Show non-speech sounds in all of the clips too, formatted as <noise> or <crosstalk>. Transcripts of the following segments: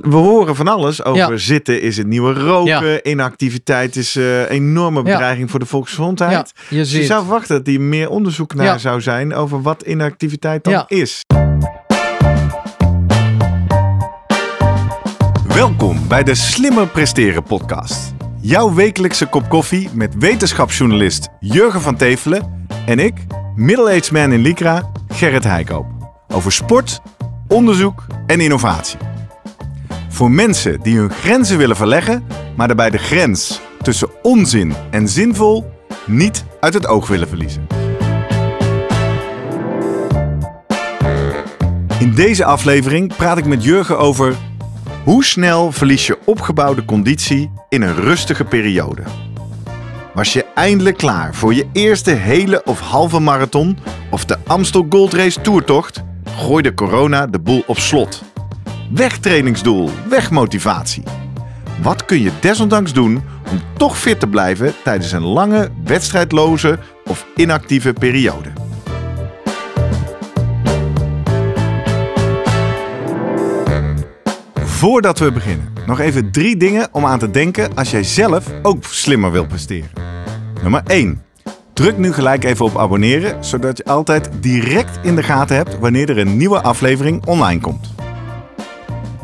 we horen van alles over Ja. zitten is het nieuwe roken. Inactiviteit is een enorme bedreiging voor de volksgezondheid. Je Dus je zou verwachten dat hier meer onderzoek naar zou zijn over wat inactiviteit dan Ja. is. Welkom bij de Slimmer Presteren podcast. Jouw wekelijkse kop koffie met wetenschapsjournalist Jurgen van Tevelen en ik, middle-aged man in Lycra, Gerrit Heikoop. Over sport, onderzoek en innovatie. Voor mensen die hun grenzen willen verleggen, maar daarbij de grens tussen onzin en zinvol niet uit het oog willen verliezen. In deze aflevering praat ik met Jurgen over hoe snel verlies je opgebouwde conditie in een rustige periode. Was je eindelijk klaar voor je eerste hele of halve marathon of de Amstel Gold Race toertocht? Gooide corona de boel op slot. Weg trainingsdoel, weg motivatie. Wat kun je desondanks doen om toch fit te blijven tijdens een lange, wedstrijdloze of inactieve periode? Voordat we beginnen, nog even drie dingen om aan te denken als jij zelf ook slimmer wilt presteren. Nummer 1. Druk nu gelijk even op abonneren, zodat je altijd direct in de gaten hebt wanneer er een nieuwe aflevering online komt.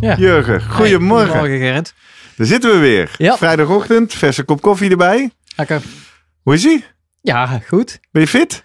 Ja. Jurgen, goedemorgen. Goedemorgen Gerrit. Daar zitten we weer. Ja. Vrijdagochtend, verse kop koffie erbij. Lekker. Hoe is ie? Ja, goed. Ben je fit?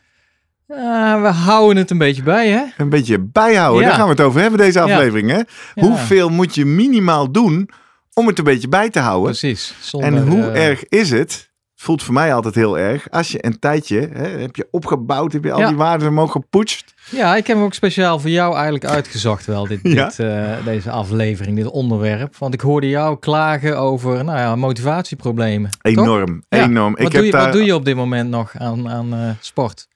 Eh, we houden het een beetje bij, hè? Een beetje bijhouden, Ja. daar gaan we het over hebben deze aflevering. Hè? Hoeveel moet je minimaal doen om het een beetje bij te houden? Precies. Zonder, En hoe eh, erg is het? Voelt voor mij altijd heel erg. Als je een tijdje hè, heb je opgebouwd, heb je al Ja. die waarden omhoog gepoetst. Ja, ik heb hem ook speciaal voor jou eigenlijk uitgezocht wel, dit, Ja? dit, eh, deze aflevering, dit onderwerp. Want ik hoorde jou klagen over, nou ja, motivatieproblemen. Enorm, Ja. enorm. Wat, ik doe heb je, daar, wat doe je op dit moment nog aan, aan eh, sport?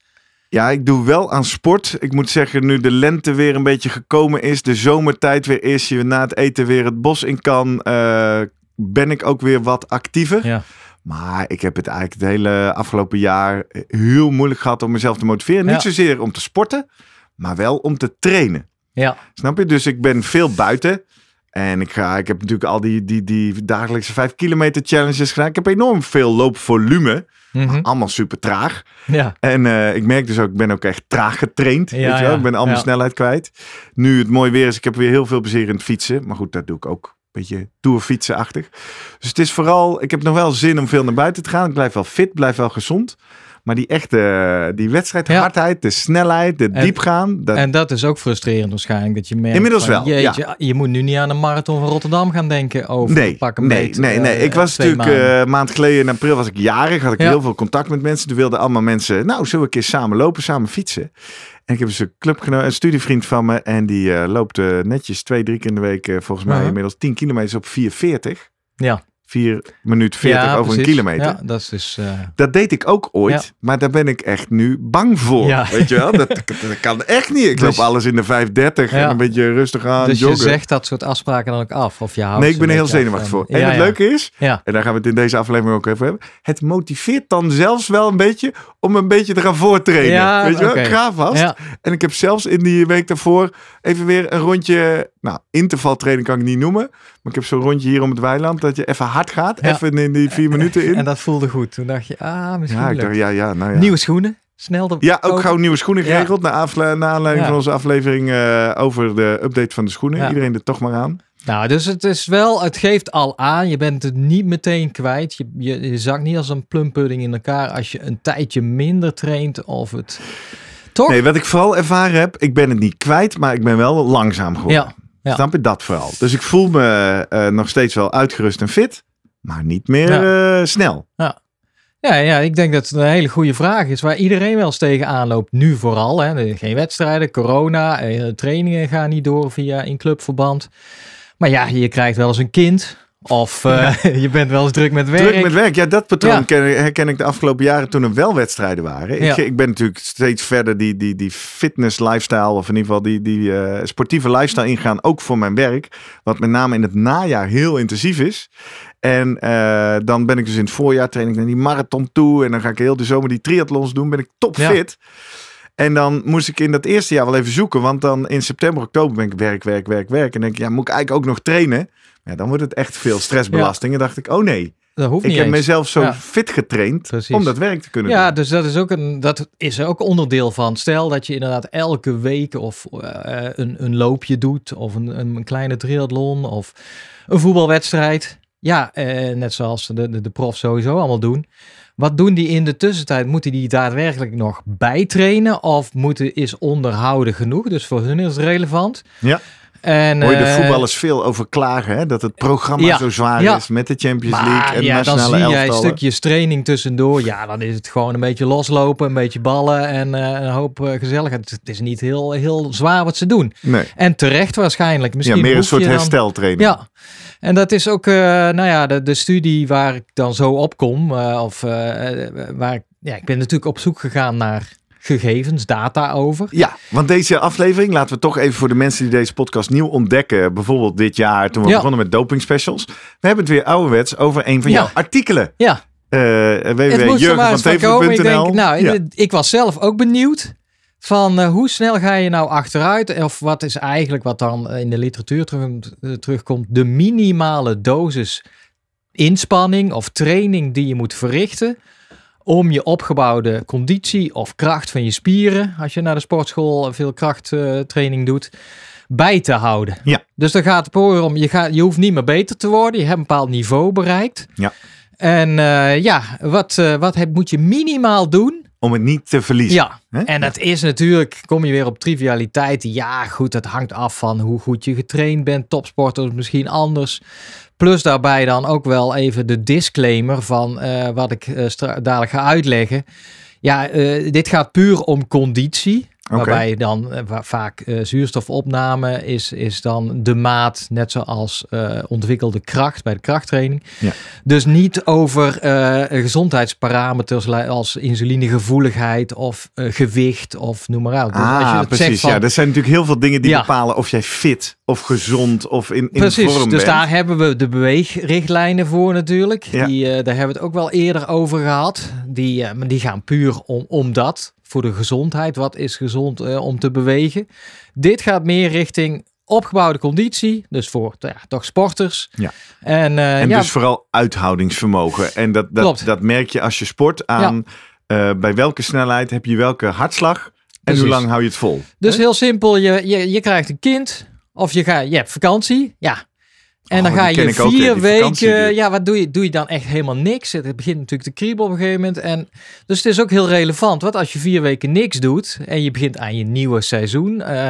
Ja, ik doe wel aan sport. Ik moet zeggen, nu de lente weer een beetje gekomen is, de zomertijd weer is, je na het eten weer het bos in kan, eh, ben ik ook weer wat actiever. Ja. Maar ik heb het eigenlijk het hele afgelopen jaar heel moeilijk gehad om mezelf te motiveren. Niet zozeer om te sporten, maar wel om te trainen. Ja, Snap je? Dus ik ben veel buiten. En ik, ga, ik heb natuurlijk al die, die, die dagelijkse 5 kilometer challenges gedaan. Ik heb enorm veel loopvolume. Mhm. Allemaal super traag. ja. En eh, ik merk dus ook, ik ben ook echt traag getraind. Ja, weet je wel? ja, Ik ben al mijn snelheid kwijt. Nu het mooi weer is, ik heb weer heel veel plezier in het fietsen. Maar goed, dat doe ik ook. Beetje tourfietsenachtig. Dus het is vooral, ik heb nog wel zin om veel naar buiten te gaan. Ik blijf wel fit, blijf wel gezond. Maar die echte, die wedstrijdhardheid, de snelheid, de En- diepgaan. Dat, En dat is ook frustrerend waarschijnlijk, dat je merkt Inmiddels van, wel, jeetje, je moet nu niet aan de marathon van Rotterdam gaan denken over Nee, pak een nee, beet, nee, nee. eh, Ik was natuurlijk maanden. eh, een maand geleden in april was ik jarig. Had ik Ja. heel veel contact met mensen. Toen wilden allemaal mensen, nou, zullen we een keer samen lopen, samen fietsen? En ik heb dus een clubgenoot, een studievriend van me. En die eh, loopt netjes twee, drie keer in de week, volgens mij inmiddels 10 kilometer op 4,40. ja. 4 minuut 40 Ja, over een kilometer. Ja, dat is dus... eh, Dat deed ik ook ooit, Ja. maar daar ben ik echt nu bang voor. Weet je wel? <laughs> Dat, dat kan echt niet. Ik Dus- loop alles in de 5,30 en een beetje rustig aan dus je zegt dat soort afspraken dan ook af? Of je houdt Nee, ik ben er heel zenuwachtig voor. En het leuke is, en daar gaan we het in deze aflevering ook even hebben. Het motiveert dan zelfs wel een beetje om een beetje te gaan voortrainen. Weet je wel? ga vast. En ik heb zelfs in die week daarvoor even weer een rondje... Nou, intervaltraining kan ik niet noemen. Maar ik heb zo'n rondje hier om het weiland. Dat je even hard gaat. Ja. Even in die vier minuten in. en dat voelde goed. Toen dacht je, ah, misschien ja, ik dacht, ja, ja, nou ja. Nieuwe schoenen, snel de Ja, ook kopen. gauw nieuwe schoenen geregeld. Naar, afle- naar aanleiding Ja. van onze aflevering eh, over de update van de schoenen. Iedereen er toch maar aan. Nou, dus het is wel, het geeft al aan, je bent het niet meteen kwijt. Je, je, je zakt niet als een plumpudding in elkaar als je een tijdje minder traint of het... Toch? Nee, wat ik vooral ervaren heb, ik ben het niet kwijt, maar ik ben wel langzaam geworden. ja, ja. Snap je dat vooral? Dus ik voel me eh, nog steeds wel uitgerust en fit, maar niet meer eh, snel. Ja, ja, ik denk dat het een hele goede vraag is waar iedereen wel eens tegenaan loopt. Nu vooral, hè. geen wedstrijden, corona, eh, trainingen gaan niet door via in clubverband. Maar ja, je krijgt wel eens een kind Of eh, <laughs> je bent wel eens druk met werk. Druk met werk. Ja, dat patroon Ja. ken- herken ik de afgelopen jaren toen er wel wedstrijden waren. Ja. Ik, ik ben natuurlijk steeds verder die, die, die fitness lifestyle, of in ieder geval die, die eh, sportieve lifestyle ingaan, ook voor mijn werk. Wat met name in het najaar heel intensief is. En eh, dan ben ik dus in het voorjaar train ik naar die marathon toe. En dan ga ik heel de zomer die triathlons doen. Ben ik topfit. En dan moest ik in dat eerste jaar wel even zoeken. Want dan in september, oktober ben ik werk, werk, werk, werk. En denk ik, ja, moet ik eigenlijk ook nog trainen? Ja, dan wordt het echt veel stressbelasting. En dacht ik, oh nee, Dat hoeft ik niet heb eens. mezelf zo Ja. fit getraind Precies. om dat werk te kunnen Ja, doen. dus dat is, ook een, dat is ook onderdeel van. Stel dat je inderdaad elke week of eh, een, een loopje doet, of een, een kleine triathlon, of een voetbalwedstrijd. Ja, eh, net zoals de, de, de profs sowieso allemaal doen. Wat doen die in de tussentijd? Moeten die daadwerkelijk nog bijtrainen? Of moeten, is onderhouden genoeg? Dus voor hun is het relevant. Ja. En, Hoor je de eh, voetballers veel over klagen, hè? dat het programma Ja, zo zwaar ja. is met de Champions Maar League en ja, dan nationale zie jij stukjes training tussendoor. Ja, dan is het gewoon een beetje loslopen, een beetje ballen en eh, een hoop eh, gezelligheid. Het is niet heel, heel zwaar wat ze doen. Nee, En terecht waarschijnlijk. ja, Misschien meer een soort dan- hersteltraining. Ja, en dat is ook, nou ja, de, de studie waar ik dan zo op kom. of waar ik, ja, ik ben natuurlijk op zoek gegaan naar gegevens, data over. Ja, want deze aflevering, laten we toch even voor de mensen die deze podcast nieuw ontdekken, bijvoorbeeld dit jaar toen we Ja. begonnen met doping specials. We hebben het weer ouderwets over een van Ja. jouw artikelen. Ja, Uh, nou, Ja. ik was zelf ook benieuwd van eh, hoe snel ga je nou achteruit? Of wat is eigenlijk wat dan in de literatuur terug, terugkomt, de minimale dosis inspanning of training die je moet verrichten om je opgebouwde conditie of kracht van je spieren, als je naar de sportschool veel krachttraining doet, bij te houden. Ja. Dus dan gaat het om, je, gaat, je hoeft niet meer beter te worden, je hebt een bepaald niveau bereikt. Ja. En eh, ja, wat, eh, wat heb, moet je minimaal doen Om het niet te verliezen. ja, en dat is natuurlijk, kom je weer op trivialiteiten. Ja, goed, dat hangt af van hoe goed je getraind bent. Topsporters misschien anders. Plus daarbij dan ook wel even de disclaimer van eh, wat ik eh, dadelijk ga uitleggen. Ja, eh, dit gaat puur om conditie. Oké. Waarbij dan eh, wa- vaak eh, zuurstofopname is, is dan de maat, net zoals eh, ontwikkelde kracht bij de krachttraining. Ja. Dus niet over gezondheidsparameters als insulinegevoeligheid of gewicht of noem maar op. Dus als je Ah, precies. zegt van- Ja, er zijn natuurlijk heel veel dingen die Ja. bepalen of jij fit of gezond of in, in Precies, vorm dus bent. daar hebben we de beweegrichtlijnen voor natuurlijk. Ja. Die, daar hebben we het ook wel eerder over gehad. Die, maar die gaan puur om, om dat, voor de gezondheid. Wat is gezond eh, om te bewegen? Dit gaat meer richting opgebouwde conditie, dus voor ja, toch sporters. Ja. En, eh, En ja, dus vooral uithoudingsvermogen. En dat, dat, Klopt. dat merk je als je sport aan eh, bij welke snelheid heb je welke hartslag en hoe lang hou je het vol. Dus Hè? heel simpel, je, je, je krijgt een kind of je, gaat, je hebt vakantie. Ja. En dan Oh, ga je vier weken. Ja, wat doe je? Doe je dan echt helemaal niks? Het begint natuurlijk te kriebelen op een gegeven moment. En, dus het is ook heel relevant. Want als je vier weken niks doet en je begint aan je nieuwe seizoen. eh,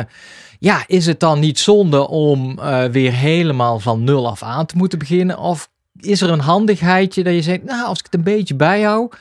ja, is het dan niet zonde om eh, weer helemaal van nul af aan te moeten beginnen? Of is er een handigheidje dat je zegt, nou, als ik het een beetje bijhoud,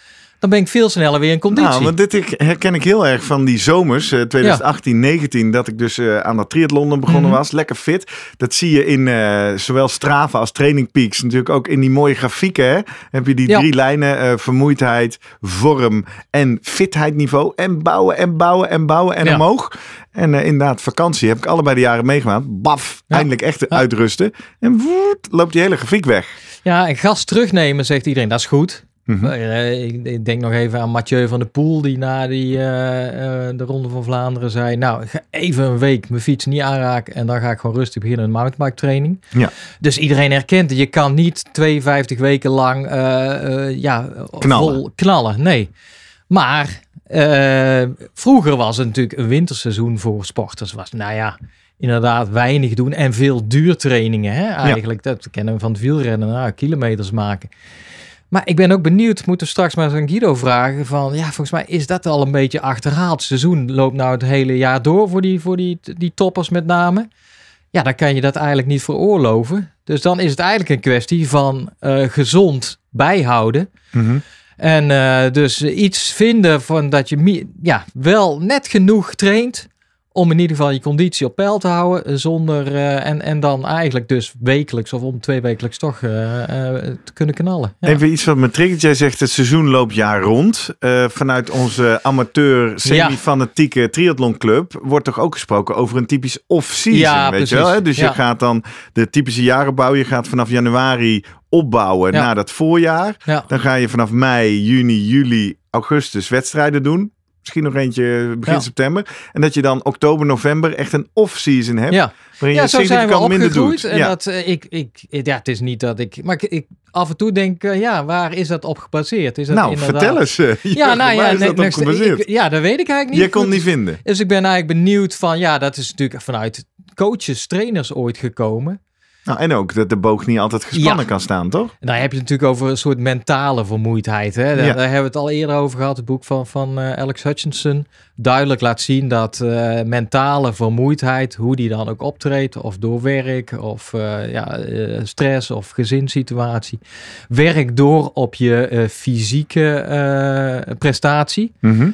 dan ben ik veel sneller weer in conditie. Nou, want dit herken ik heel erg van die zomers, eh, 2018, 19, dat ik dus eh, aan dat triathlon begonnen Mhm. was. Lekker fit. Dat zie je in eh, zowel Strava als Training Peaks. Natuurlijk ook in die mooie grafieken. Hè? Heb je die Ja. drie lijnen, vermoeidheid, vorm en fitheidniveau. En bouwen en bouwen en bouwen en Ja. omhoog. En inderdaad, vakantie heb ik allebei de jaren meegemaakt. Baf, Ja. eindelijk echt Ja. uitrusten. En woet, loopt die hele grafiek weg. Ja, en gas terugnemen, zegt iedereen, dat is goed. Mhm. Eh, ik, ik denk nog even aan Mathieu van der Poel, die na die, eh, eh, de Ronde van Vlaanderen zei... Nou, ik ga even een week mijn fiets niet aanraken en dan ga ik gewoon rustig beginnen met mountainbike training. Ja. Dus iedereen herkent. Je kan niet 52 weken lang ja, Knallen. vol knallen. Nee. Maar vroeger was het natuurlijk een winterseizoen voor sporters. Was, nou ja, inderdaad weinig doen en veel duurtrainingen. Hè, eigenlijk, dat kennen we van het wielrennen. Nou, kilometers maken. Maar ik ben ook benieuwd, moeten we straks maar aan Guido vragen. Van ja, volgens mij is dat al een beetje achterhaald. Het seizoen loopt nou het hele jaar door voor die, voor die, die toppers met name. Ja, dan kan je dat eigenlijk niet veroorloven. Dus dan is het eigenlijk een kwestie van eh, gezond bijhouden. Mhm. En eh, dus iets vinden van dat je ja, wel net genoeg traint Om in ieder geval je conditie op peil te houden. eh, Zonder, eh, en, en dan eigenlijk dus wekelijks of om twee wekelijks toch eh, te kunnen knallen. Ja. Even iets wat me triggert. Jij zegt het seizoen loopt jaar rond. Vanuit onze amateur semi-fanatieke triathlonclub wordt toch ook gesproken over een typisch off-season. Ja, weet je wel? Hè? Dus je Ja. gaat dan de typische jaren bouwen. Je gaat vanaf januari opbouwen Ja. naar dat voorjaar. Ja. Dan ga je vanaf mei, juni, juli, augustus wedstrijden doen. Misschien nog eentje begin Ja. september. En dat je dan oktober, november echt een off-season hebt. Ja. Waarin Ja, je significant minder doet. En ja. dat, eh, ik, ik, ja, het is niet dat ik. Maar ik, ik af en toe denk, eh, ja, waar is dat op gebaseerd? Is dat nou, inderdaad... vertel eens. eh, Ja, <laughs> nou ja, nee, dat gebaseerd? ik- ja, dat weet ik eigenlijk niet. Je kon Goed. niet vinden. Dus ik ben eigenlijk benieuwd van, ja, dat is natuurlijk vanuit coaches, trainers ooit gekomen. Nou, en ook dat de boog niet altijd gespannen Ja. kan staan, toch? En daar heb je het natuurlijk over een soort mentale vermoeidheid. Hè? Daar, Ja. daar hebben we het al eerder over gehad. Het boek van, van eh, Alex Hutchinson duidelijk laat zien dat eh, mentale vermoeidheid, hoe die dan ook optreedt, of door werk, of eh, ja, stress of gezinssituatie, werkt door op je fysieke prestatie. Mhm.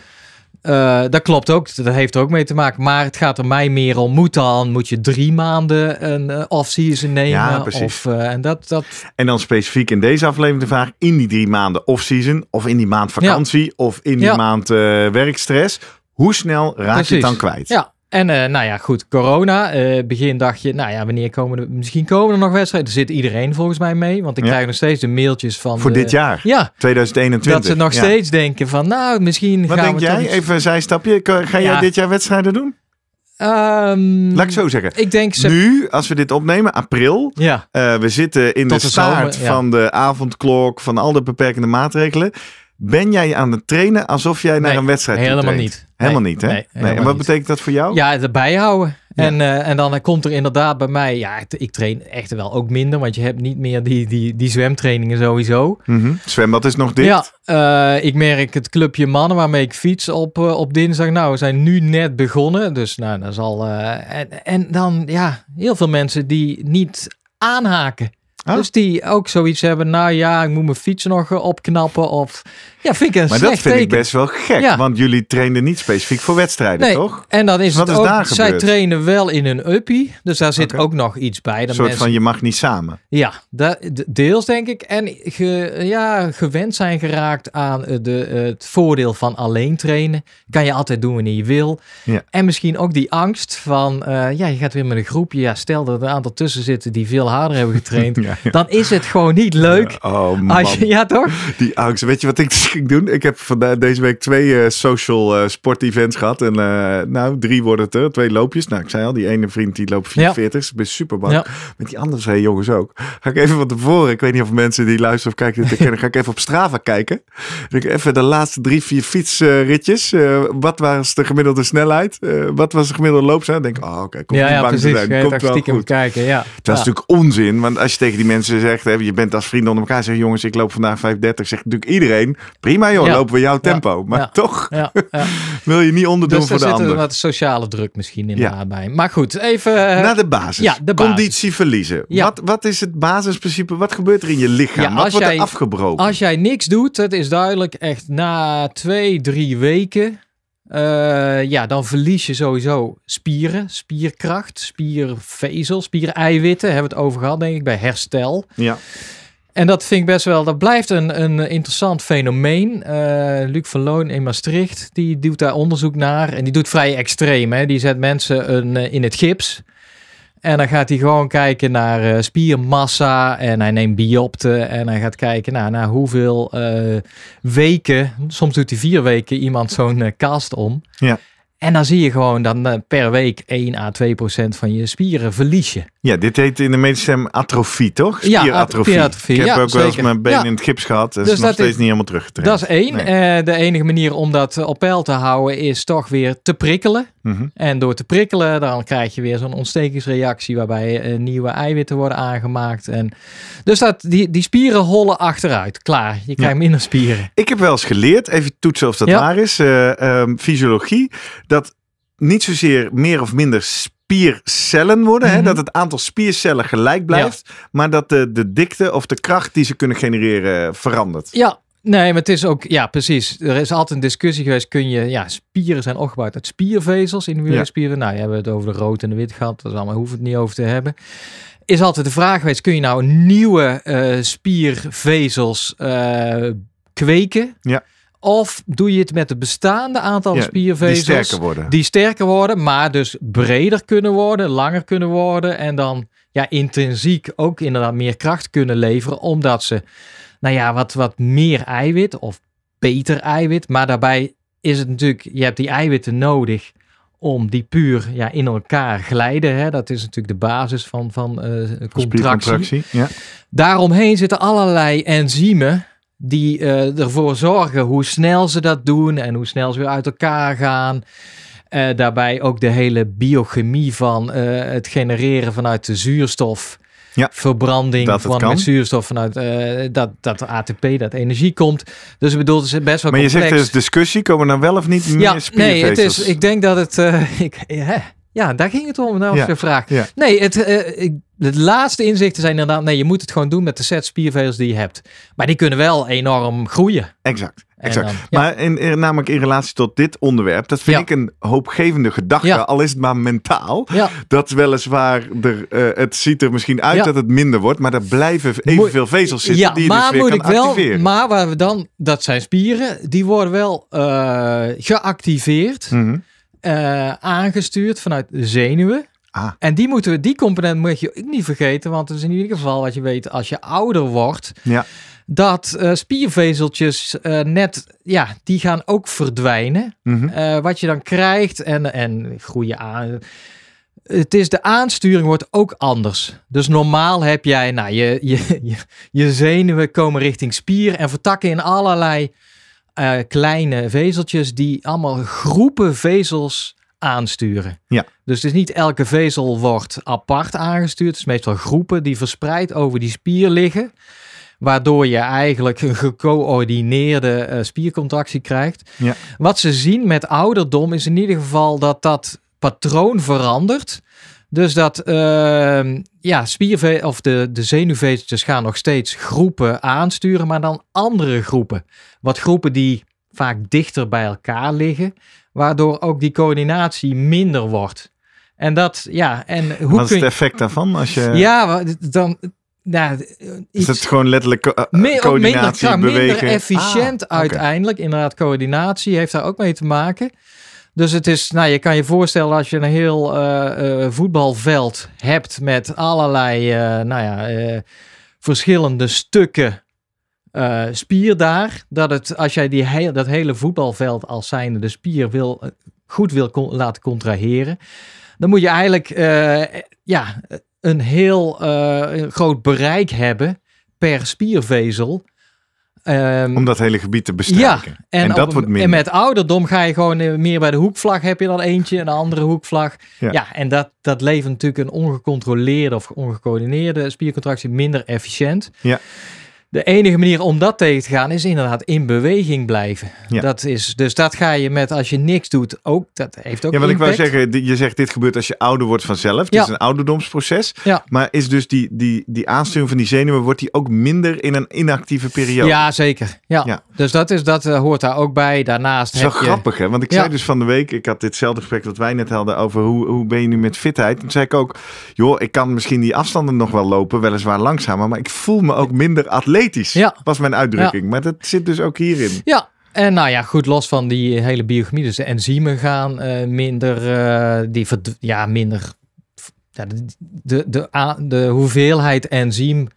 Eh, dat klopt ook, dat heeft er ook mee te maken. Maar het gaat er mij meer om, moet dan, moet je drie maanden een eh, off-season nemen? Ja, precies. Of, eh, en dat, dat, En dan specifiek in deze aflevering de vraag: in die drie maanden off-season, of in die maand vakantie, of in die Ja. maand eh, werkstress, hoe snel raak je het dan kwijt? Ja, en eh, nou ja, goed, corona. eh, begin dacht je, nou ja, wanneer komen er, misschien komen er nog wedstrijden. Er zit iedereen volgens mij mee, want ik Ja. krijg nog steeds de mailtjes van Voor de- dit jaar, Ja, 2021. dat ze nog Ja. steeds denken van, nou, misschien Wat gaan denk we jij? iets- Even een zijstapje. Ga jij Ja. dit jaar wedstrijden doen? Ehm, Laat ik zo zeggen. Ik denk, sep- Nu, als we dit opnemen, april. ja, eh, we zitten in Tot de de staart zomer, van de avondklok, van al de beperkende maatregelen. Ben jij aan het trainen alsof jij naar Nee, een wedstrijd toe helemaal traint? niet. Helemaal Nee, niet, hè? nee, En wat niet. betekent dat voor jou? ja, erbij houden. Ja. En, eh, en dan komt er inderdaad bij mij, ja, ik- train echt wel ook minder, want je hebt niet meer die, die, die zwemtrainingen sowieso. Mhm. Zwembad is nog dicht. Ja, eh, ik merk het clubje mannen waarmee ik fiets op, eh, op dinsdag. Nou, we zijn nu net begonnen. Dus nou, dat is al. eh, en, en dan, ja, heel veel mensen die niet aanhaken. Ah. Dus die ook zoiets hebben. Nou ja, ik moet mijn fiets nog eh, opknappen. Of ja, vind ik een Maar slecht dat vind teken. ik best wel gek, Ja. want jullie trainden niet specifiek voor wedstrijden, Nee, toch? en dan is Wat het is ook, daar zij gebeurd? trainen wel in een uppie. Dus daar zit ook nog iets bij. Een soort mensen, van je mag niet samen. Ja, deels denk ik. En ge, ja, gewend zijn geraakt aan eh, de, het voordeel van alleen trainen. Kan je altijd doen wanneer je wil. Ja. En misschien ook die angst van, eh, ja, je gaat weer met een groepje. Ja, stel dat er een aantal tussen zitten die veel harder hebben getraind. <laughs> Ja. Dan is het gewoon niet leuk. Oh man, Als je, ja, toch? die angst. Weet je wat ik ging doen? Ik heb vandaag deze week twee eh, social eh, sport-events gehad. En eh, nou, drie worden het er. Twee loopjes. Nou, ik zei al, die ene vriend die loopt 44. Ik ben super bang. Ja. Met die andere twee jongens ook. Ga ik even van tevoren. Ik weet niet of mensen die luisteren of kijken dit kennen. Ga ik even op Strava kijken. Ik even de laatste drie, vier fietsritjes. Wat was de gemiddelde snelheid? Wat was de gemiddelde loopsnelheid? Denk ik, oh oké, komt Ja, niet ja, bang te precies. zijn. Je Komt wel goed. kijken, ja. Dat is natuurlijk onzin, want als je tegen die mensen zegt, hè, je bent als vrienden onder elkaar, zeg jongens, ik loop vandaag 5.30, zegt natuurlijk iedereen, prima joh, Ja. lopen we jouw tempo. Maar Ja. toch Ja, ja. <laughs> wil je niet onderdoen Dus voor er de zit ander. wat sociale druk misschien inderdaad bij. Maar goed, even... eh, Naar de basis. ja, de basis. Conditie verliezen. Wat, wat is het basisprincipe? Wat gebeurt er in je lichaam? Wat wordt er jij- afgebroken? Als jij niks doet, het is duidelijk echt na twee, drie weken. eh, ja, dan verlies je sowieso spieren, spierkracht, spiervezel, spiereiwitten. Hebben we het over gehad, denk ik, bij herstel. Ja. En dat vind ik best wel, dat blijft een, een interessant fenomeen. Eh, Luc van Loon in Maastricht, die doet daar onderzoek naar. En die doet vrij extreem. Hè? Die zet mensen een, eh, in het gips. En dan gaat hij gewoon kijken naar eh, spiermassa. En hij neemt biopten. En hij gaat kijken naar, naar hoeveel weken. Soms doet hij vier weken iemand zo'n eh, cast om. Ja. En dan zie je gewoon dan eh, per week 1 à 2 procent van je spieren verlies je. ja, dit heet in de medische term atrofie, toch? Ja, Spieratrofie. spieratrofie, Ik heb ja, ook wel eens mijn been Ja. in het gips gehad. Dat Dus is nog steeds is- niet helemaal teruggetraind. Dat is één. Nee. Eh, de enige manier om dat op peil te houden is toch weer te prikkelen. Mhm. En door te prikkelen, dan krijg je weer zo'n ontstekingsreactie waarbij eh, nieuwe eiwitten worden aangemaakt. En dus dat, die, die spieren hollen achteruit. Klaar, je krijgt minder spieren. Ik heb wel eens geleerd, even toetsen of dat Ja. waar is, eh, ehm, fysiologie, dat niet zozeer meer of minder spiercellen worden, hè, Mhm. dat het aantal spiercellen gelijk blijft, maar dat de, de dikte of de kracht die ze kunnen genereren verandert. Ja, Nee, maar het is ook, ja, precies. Er is altijd een discussie geweest. Kun je, ja, spieren zijn opgebouwd uit spiervezels, individuele Ja. spieren. Nou, je hebben het over de rood en de wit gehad. Dat is allemaal, hoeven het niet over te hebben. Is altijd de vraag geweest: kun je nou nieuwe eh, spiervezels eh, kweken? Ja. Of doe je het met het bestaande aantal Ja, spiervezels? Die sterker worden. die sterker worden, maar dus breder kunnen worden, langer kunnen worden en dan ja, intrinsiek ook inderdaad meer kracht kunnen leveren, omdat ze, nou ja, wat, wat meer eiwit of beter eiwit, maar daarbij is het natuurlijk, je hebt die eiwitten nodig om die puur ja, in elkaar glijden. Hè? Dat is natuurlijk de basis van, van eh, contractie. Ja. Daaromheen zitten allerlei enzymen die eh, ervoor zorgen hoe snel ze dat doen en hoe snel ze weer uit elkaar gaan. Eh, daarbij ook de hele biochemie van eh, het genereren vanuit de zuurstof. Ja, verbranding van met zuurstof vanuit dat, dat ATP, dat energie komt. Dus ik bedoel, het is best wel Maar je complex. zegt dus discussie, komen er dan wel of niet meer ja, nee, het is, ik denk dat het, eh, <laughs> ik, ja, daar ging het om. Nou, Ja, als je vraag. ja. Nee, het, eh, ik, laatste inzichten zijn inderdaad, nee, je moet het gewoon doen met de set spiervezels die je hebt. Maar die kunnen wel enorm groeien. Exact. Exact. dan- ja. Maar in, in- namelijk in relatie tot dit onderwerp, dat vind Ja. ik een hoopgevende gedachte, Ja. al is het maar mentaal. Ja, Dat weliswaar, er, eh, het ziet er misschien uit dat het minder wordt, maar er blijven evenveel vezels zitten ja die je maar dus weer moet kan ik wel, activeren. maar waar we dan, dat zijn spieren, die worden wel eh, geactiveerd, Mhm. Eh, aangestuurd vanuit zenuwen. Ah. En die, moeten we, die component moet je ook niet vergeten, want het is in ieder geval wat je weet als je ouder wordt. Ja. Dat eh, spiervezeltjes eh, net, ja, die gaan ook verdwijnen. Mhm. Wat je dan krijgt en, en groeien aan. Het is de aansturing wordt ook anders. Dus normaal heb jij, nou, je, je, je zenuwen komen richting spier en vertakken in allerlei eh, kleine vezeltjes die allemaal groepen vezels aansturen. Ja. Dus het is niet elke vezel wordt apart aangestuurd. Het is meestal groepen die verspreid over die spier liggen. Waardoor je eigenlijk een gecoördineerde eh, spiercontractie krijgt. Ja. Wat ze zien met ouderdom is in ieder geval dat dat patroon verandert. Dus dat ehm, ja, spierve of de, de zenuwvezeltjes gaan nog steeds groepen aansturen, maar dan andere groepen. Wat groepen die vaak dichter bij elkaar liggen, waardoor ook die coördinatie minder wordt. En dat, ja, en hoe Wat is het je... effect daarvan? Als je, Ja, dan... Nou, is het gewoon letterlijk co- eh, meer, minder, coördinatie, minder bewegen? efficiënt Ah, uiteindelijk. Inderdaad, coördinatie heeft daar ook mee te maken. Dus het is, nou, je kan je voorstellen als je een heel eh, eh, voetbalveld hebt met allerlei, eh, nou ja, verschillende stukken spier daar. Dat het, als jij die heel, dat hele voetbalveld als zijnde de spier wil, goed wil laten contraheren, dan moet je eigenlijk ja, een heel groot bereik hebben per spiervezel. Ehm, Om dat hele gebied te ja, bestrijken. en, En dat op- wordt minder. En met ouderdom ga je gewoon eh, meer bij de hoekvlag heb je dan eentje en een andere hoekvlag. Ja. Ja, en dat, dat levert natuurlijk een ongecontroleerde of ongecoördineerde spiercontractie minder efficiënt. Ja. De enige manier om dat tegen te gaan is inderdaad in beweging blijven. Ja. Dat is, dus dat ga je met als je niks doet ook. Dat heeft ook Ja, wat ik wou zeggen, je zegt dit gebeurt als je ouder wordt vanzelf. Het Ja. is een ouderdomsproces. Ja. Maar is dus die, die, die aansturing van die zenuwen, wordt die ook minder in een inactieve periode? Ja, zeker. Ja. Ja. Dus dat, is, dat eh, hoort daar ook bij. Daarnaast Het is wel je... grappig, hè? Want ik zei dus van de week, ik had ditzelfde gesprek wat wij net hadden over hoe, hoe ben je nu met fitheid. Toen zei ik ook, joh, ik kan misschien die afstanden nog wel lopen, weliswaar langzamer, maar ik voel me ook minder atletisch. Ja. Was mijn uitdrukking. Maar dat zit dus ook hierin. Ja, en nou ja, goed, los van die hele biochemie, dus de enzymen gaan eh, minder, eh, die ja, minder, ja, de, de, de, de hoeveelheid enzym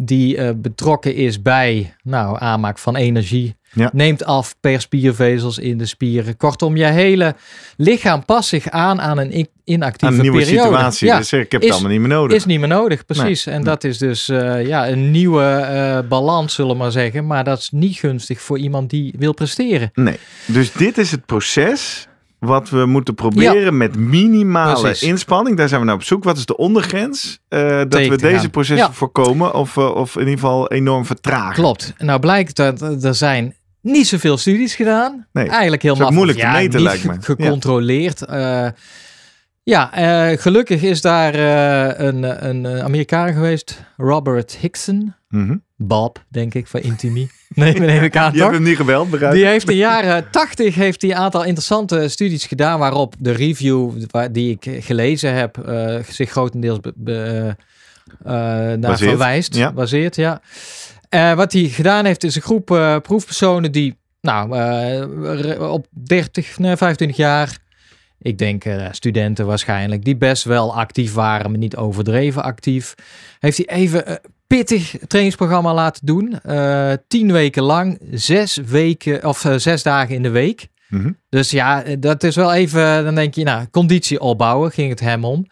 die eh, betrokken is bij, nou, aanmaak van energie, Ja. neemt af per spiervezels in de spieren. Kortom, je hele lichaam past zich aan aan een inactieve Aan een nieuwe periode. situatie. Ja, Dus ik heb is- het allemaal niet meer nodig. is niet meer nodig, precies. en dat is dus eh, ja, een nieuwe eh, balans, zullen we maar zeggen. Maar dat is niet gunstig voor iemand die wil presteren. Nee. Dus dit is het proces wat we moeten proberen met minimale Precies. inspanning. Daar zijn we naar op zoek. Wat is de ondergrens? eh, dat Tegen we deze processen Ja. voorkomen of, eh, of in ieder geval enorm vertragen. Klopt. Nou blijkt dat er zijn niet zoveel studies gedaan. Nee, Eigenlijk heel makkelijk. moeilijk te meten, niet lijkt me. ge- gecontroleerd. Eh, Ja, eh, gelukkig is daar eh, een, een Amerikaan geweest, Robert Hickson. Mhm. Bob, denk ik, van Intimi. <laughs> Nee, neem ik aan Je hebt hem niet gebeld, begrijp Die heeft in de jaren 80 heeft hij een aantal interessante studies gedaan waarop de review die ik gelezen heb eh, zich grotendeels be, be- eh, eh, naar Baseert, verwijst. ja. Baseert, ja. Eh, wat hij gedaan heeft is een groep eh, proefpersonen die nou, eh, op 30, nee, 25 jaar, ik denk eh, studenten waarschijnlijk, die best wel actief waren, maar niet overdreven actief. Heeft hij even een pittig trainingsprogramma laten doen. Eh, tien weken lang, zes weken of eh, zes dagen in de week. Mhm. Dus ja, dat is wel even, dan denk je, nou, conditie opbouwen, ging het hem om.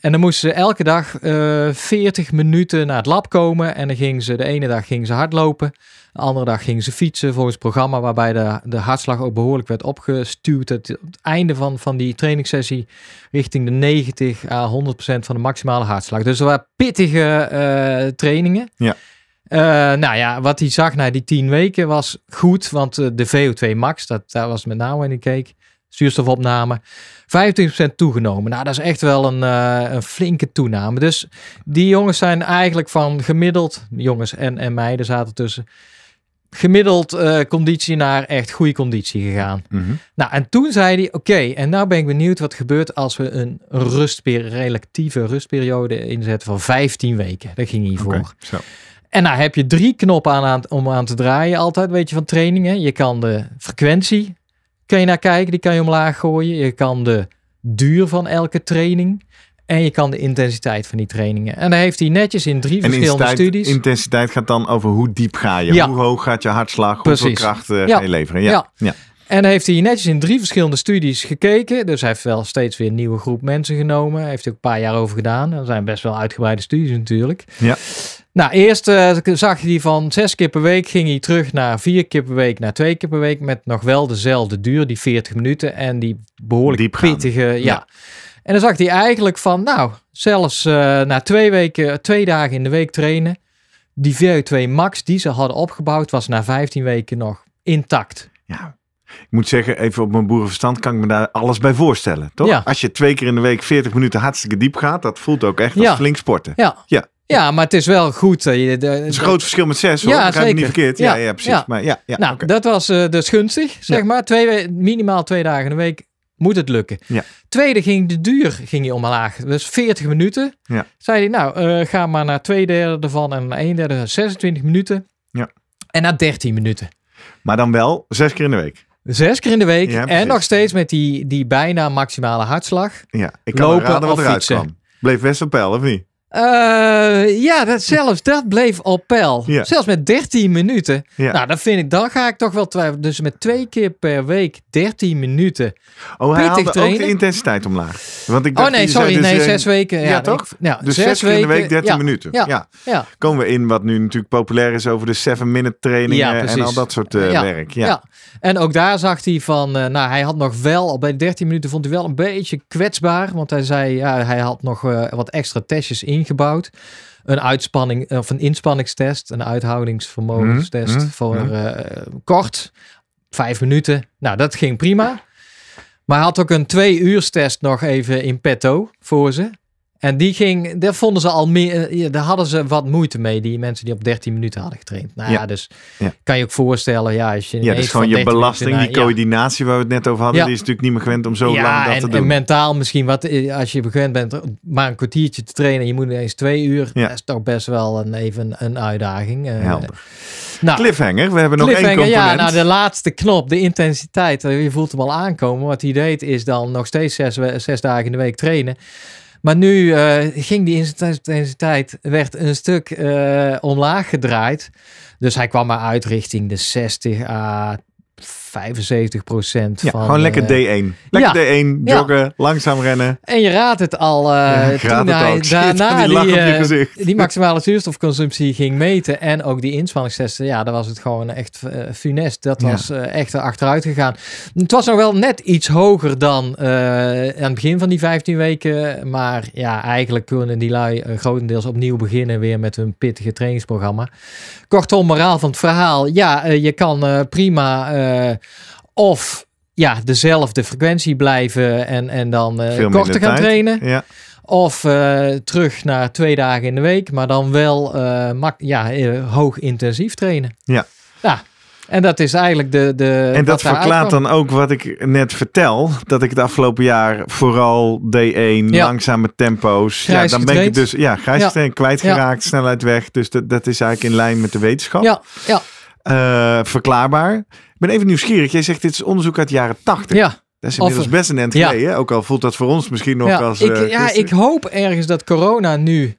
En dan moesten ze elke dag eh 40 minuten naar het lab komen. En dan gingen ze, de ene dag gingen ze hardlopen. De andere dag gingen ze fietsen volgens het programma waarbij de, de hartslag ook behoorlijk werd opgestuurd. Het, het einde van, van die trainingssessie richting de 90 à 100 procent van de maximale hartslag. Dus er waren pittige eh, trainingen. Ja. Eh, nou ja, wat hij zag na die 10 weken was goed, want eh, de VO2 max, dat, daar was met name in ik keek, zuurstofopname, 25% toegenomen. Nou, dat is echt wel een, een flinke toename. Dus die jongens zijn eigenlijk van gemiddeld, jongens en, en meiden zaten tussen, gemiddeld eh, conditie naar echt goede conditie gegaan. Mhm. Nou, en toen zei hij, oké, en nou ben ik benieuwd wat gebeurt als we een rustperiode, relatieve rustperiode inzetten van 15 weken. Daar ging hij voor. Zo. En nou heb je drie knoppen aan, aan, om aan te draaien altijd, weet je, van trainingen. Je kan de frequentie, kan je naar kijken, die kan je omlaag gooien. Je kan de duur van elke training en je kan de intensiteit van die trainingen. En daar heeft hij netjes in drie En verschillende intensiteit, studies. intensiteit gaat dan over hoe diep ga je? Ja. Hoe hoog gaat je hartslag? Hoeveel kracht Ja. ga je leveren? Ja. Ja. Ja. En dan heeft hij netjes in drie verschillende studies gekeken. Dus hij heeft wel steeds weer een nieuwe groep mensen genomen. Hij heeft er ook een paar jaar over gedaan. Dat zijn best wel uitgebreide studies natuurlijk. Ja. Nou, eerst eh, zag hij van zes keer per week ging hij terug naar vier keer per week, naar twee keer per week. Met nog wel dezelfde duur, die 40 minuten. En die behoorlijk pittige, ja. En dan zag hij eigenlijk van, nou, zelfs eh, na twee weken, twee dagen in de week trainen. Die VO2 max die ze hadden opgebouwd was na 15 weken nog intact. Ja. Ik moet zeggen, even op mijn boerenverstand kan ik me daar alles bij voorstellen. Toch? Ja. Als je twee keer in de week 40 minuten hartstikke diep gaat, dat voelt ook echt Ja. als flink sporten. Ja. Ja. Ja, maar het is wel goed. eh, de- Het is een groot verschil met zes, hoor. Ja, me niet verkeerd. Ja, Ja, precies. Maar ja, ja nou, dat was eh, dus gunstig, zeg maar. Twee, we- minimaal twee dagen in de week moet het lukken. Ja. Tweede ging de duur ging hij omlaag. Dus 40 minuten. Ja. Zei hij, nou, eh, ga maar naar twee derde ervan en naar een derde 26 minuten. Ja. En na 13 minuten. Maar dan wel zes keer in de week. Zes keer in de week. Ja, en nog steeds met die, die bijna maximale hartslag. Ja, ik kan Lopen raden wat eruit fietsen. kwam. Bleef best op peil, of niet? Eh, ja, dat, zelfs dat bleef op peil. Ja. Zelfs met 13 minuten. Ja. Nou, dan vind ik, dan ga ik toch wel twijfelen. Dus met twee keer per week 13 minuten. Oh, hij haalde ook de intensiteit omlaag. Want ik Oh dacht, nee, je zei sorry. dus, nee, eh, zes weken. Ja, ja, nee, toch? ik- Dus zes zes keer in de week weken, 13 ja, minuten. Ja. Komen we in wat nu natuurlijk populair is over de 7-minute trainingen Ja, en al dat soort eh, werk. Ja. En ook daar zag hij van, nou, hij had nog wel, bij de 13 minuten vond hij wel een beetje kwetsbaar. Want hij zei, ja, hij had nog wat extra testjes ingebouwd. Een uitspanning, of een inspanningstest, een uithoudingsvermogenstest Mhm, mhm, voor mhm. eh, kort, vijf minuten. Nou, dat ging prima. Maar hij had ook een twee uur test nog even in petto voor ze. En die ging, daar vonden ze al meer, eh, daar hadden ze wat moeite mee, die mensen die op 13 minuten hadden getraind. Nou ja, Ja. dus Ja. kan je ook voorstellen, ja, als je Ja, dus gewoon je 13 belasting, die coördinatie waar we het net over hadden, die is natuurlijk niet meer gewend om zo lang dat en, te en doen. mentaal misschien wat, eh, als je gewend bent maar een kwartiertje te trainen, je moet ineens twee uur, Ja. dat is toch best wel een, even een uitdaging. Eh, nou, Cliffhanger, we hebben nog één component. ja, nou de laatste knop, de intensiteit, je voelt hem al aankomen. Wat hij deed is dan nog steeds zes, zes dagen in de week trainen. Maar nu eh, ging die intensiteit, werd een stuk eh, omlaag gedraaid. Dus hij kwam maar uit richting de 60 à 75 procent ja, van... gewoon lekker eh, D1. Lekker ja. D1, Ja. joggen, langzaam rennen. En je raadt het al, raad toen het hij het <laughs> daarna die eh, die maximale zuurstofconsumptie ging meten en ook die inspanningstesten, ja, dan was het gewoon echt funest. Dat was echt achteruit gegaan. Het was nog wel net iets hoger dan aan het begin van die 15 weken, maar ja, eigenlijk kunnen die lui grotendeels opnieuw beginnen weer met hun pittige trainingsprogramma. Kortom, moraal van het verhaal, ja, je kan prima eh, of ja, dezelfde frequentie blijven en, en dan eh, korter minder gaan tijd. trainen. Ja. Of eh, terug naar twee dagen in de week, maar dan wel eh, mak- ja, eh, hoog intensief trainen. Ja. ja. En dat is eigenlijk de. de En dat verklaart dan ook wat ik net vertel. Dat ik het afgelopen jaar vooral D1, Ja. langzame tempo's. Grijs ja, dan ben ik dus ja, grijs Ja. kwijtgeraakt, snelheid weg. Dus dat, dat is eigenlijk in lijn met de wetenschap. Ja, ja, Eh, verklaarbaar. Ik ben even nieuwsgierig. Jij zegt dit is onderzoek uit de jaren 80. ja. Dat is inmiddels Of- best een end Ja. geleden. Ook al voelt dat voor ons misschien nog ja. als ik, eh, ja, ik hoop ergens dat corona nu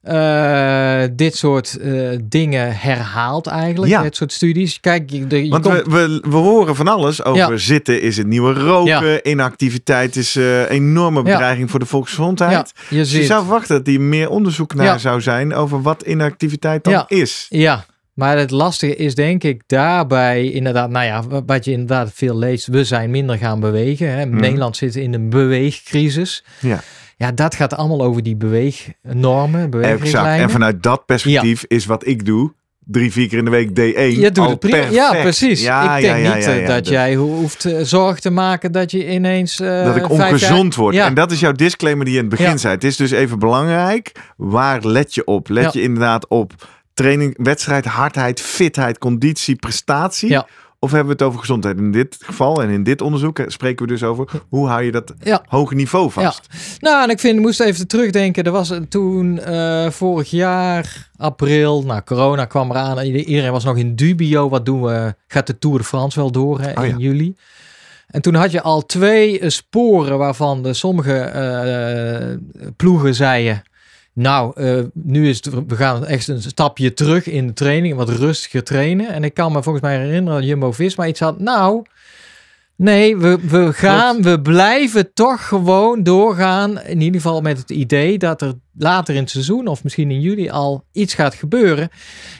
eh, dit soort dingen herhaalt eigenlijk. Ja. Dit soort studies. Kijk, je, de, je Want komt- we, we, we horen van alles over Ja. zitten is het nieuwe roken. Ja. Inactiviteit is een enorme bedreiging voor de volksgezondheid. ja, je Dus je zou verwachten dat hier meer onderzoek naar zou zijn over wat inactiviteit dan Ja. is. Ja, maar het lastige is denk ik daarbij inderdaad, nou ja, wa- wat je inderdaad veel leest, we zijn minder gaan bewegen. Hè. Mhm. Nederland zit in een beweegcrisis. Ja. Ja, dat gaat allemaal over die beweegnormen, Exact. beweegrichtlijnen. En vanuit dat perspectief is wat ik doe, drie, vier keer in de week D1. Je doet al het. Ja, precies. Ja, ik ja, denk ja, niet ja, eh, dat jij ho- hoeft eh, zorg te maken dat je ineens. eh, dat ik ongezond word. Ja. En dat is jouw disclaimer die je in het begin zei. Het is dus even belangrijk. Waar let je op? Let je inderdaad op training, wedstrijd, hardheid, fitheid, conditie, prestatie? Ja. Of hebben we het over gezondheid? In dit geval en in dit onderzoek eh, spreken we dus over hoe hou je dat Ja. hoge niveau vast? Nou, en ik vind, ik moest even terugdenken. Er was toen eh, vorig jaar, april, nou, corona kwam eraan. en Iedereen was nog in dubio. Wat doen we? Gaat de Tour de France wel door hè, Oh, in ja. juli? En toen had je al twee eh, sporen waarvan de sommige ploegen zeiden... Nou, eh, nu is het, we gaan echt een stapje terug in de training, wat rustiger trainen. En ik kan me volgens mij herinneren dat Jumbo-Visma iets had. Nou, nee, we, we gaan, we blijven toch gewoon doorgaan. In ieder geval met het idee dat er later in het seizoen, of misschien in juli, al iets gaat gebeuren.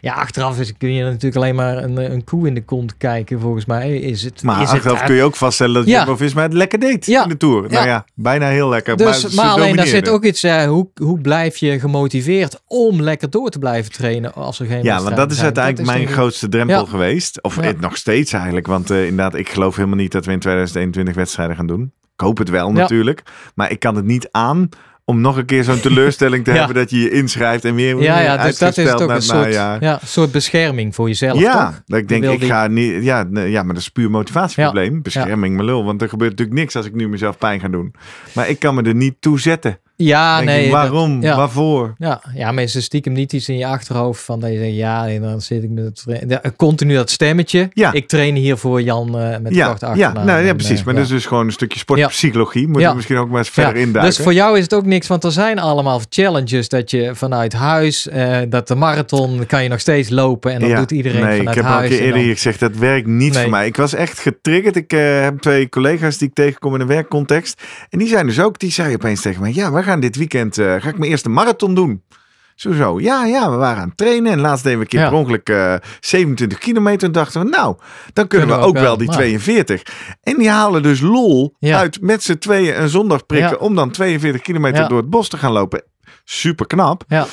Ja, achteraf is, kun je natuurlijk alleen maar een, een koe in de kont kijken, volgens mij. Is het, Maar is het, kun je ook vaststellen dat Ja. Jumbo-Visma het lekker deed Ja. in de Tour. Nou Ja. ja, bijna heel lekker. Dus, maar alleen daar zit ook iets, eh, hoe, hoe blijf je gemotiveerd om lekker door te blijven trainen als er geen Ja, want dat is zijn? uiteindelijk is mijn grootste drempel geweest. Of het nog steeds eigenlijk. Want eh, inderdaad, ik geloof helemaal niet dat we in 2021 wedstrijden gaan doen. Ik hoop het wel natuurlijk. Maar ik kan het niet aan om nog een keer zo'n teleurstelling te <laughs> Ja. hebben dat je je inschrijft en weer Ja, ja, dus dat is toch een soort, najaar. ja, soort bescherming voor jezelf, Ja, toch? dat ik denk, ik die- ga niet. Ja, nee, ja, maar dat is puur motivatieprobleem. Bescherming, mijn lul. Want er gebeurt natuurlijk niks als ik nu mezelf pijn ga doen. Maar ik kan me er niet toe zetten. Ja, Denk nee. ik, dat- waarom? ja. Waarvoor? Ja, ja, maar er stiekem niet iets in je achterhoofd van dat je zegt, ja, en dan zit ik met het ja, continu dat stemmetje. Ja. Ik train hier voor Jan eh, met Ja, korte ja, nou, ja, En, precies. eh, Maar dat is dus gewoon een stukje sportpsychologie. Moeten Ja. we misschien ook maar eens verder induiken. Dus voor jou is het ook niks, want er zijn allemaal challenges dat je vanuit huis, eh, dat de marathon kan je nog steeds lopen en Ja, doet iedereen nee, vanuit ik heb al een huis. keer eerder dan- gezegd, dat werkt niet Nee. voor mij. Ik was echt getriggerd. Ik eh, heb twee collega's die ik tegenkom in een werkcontext. En die zijn dus ook, die zei opeens tegen mij, ja, we gaan dit weekend, eh, ga ik mijn eerste marathon doen. Sowieso, ja, ja, we waren aan het trainen. En laatst deden we een keer Ja. per ongeluk eh, 27 kilometer. En dachten we, nou, dan kunnen, we ook wel die nou. 42. En die halen dus lol Ja. uit met z'n tweeën een zondag prikken... Ja. om dan 42 kilometer door het bos te gaan lopen. Super knap. Ja.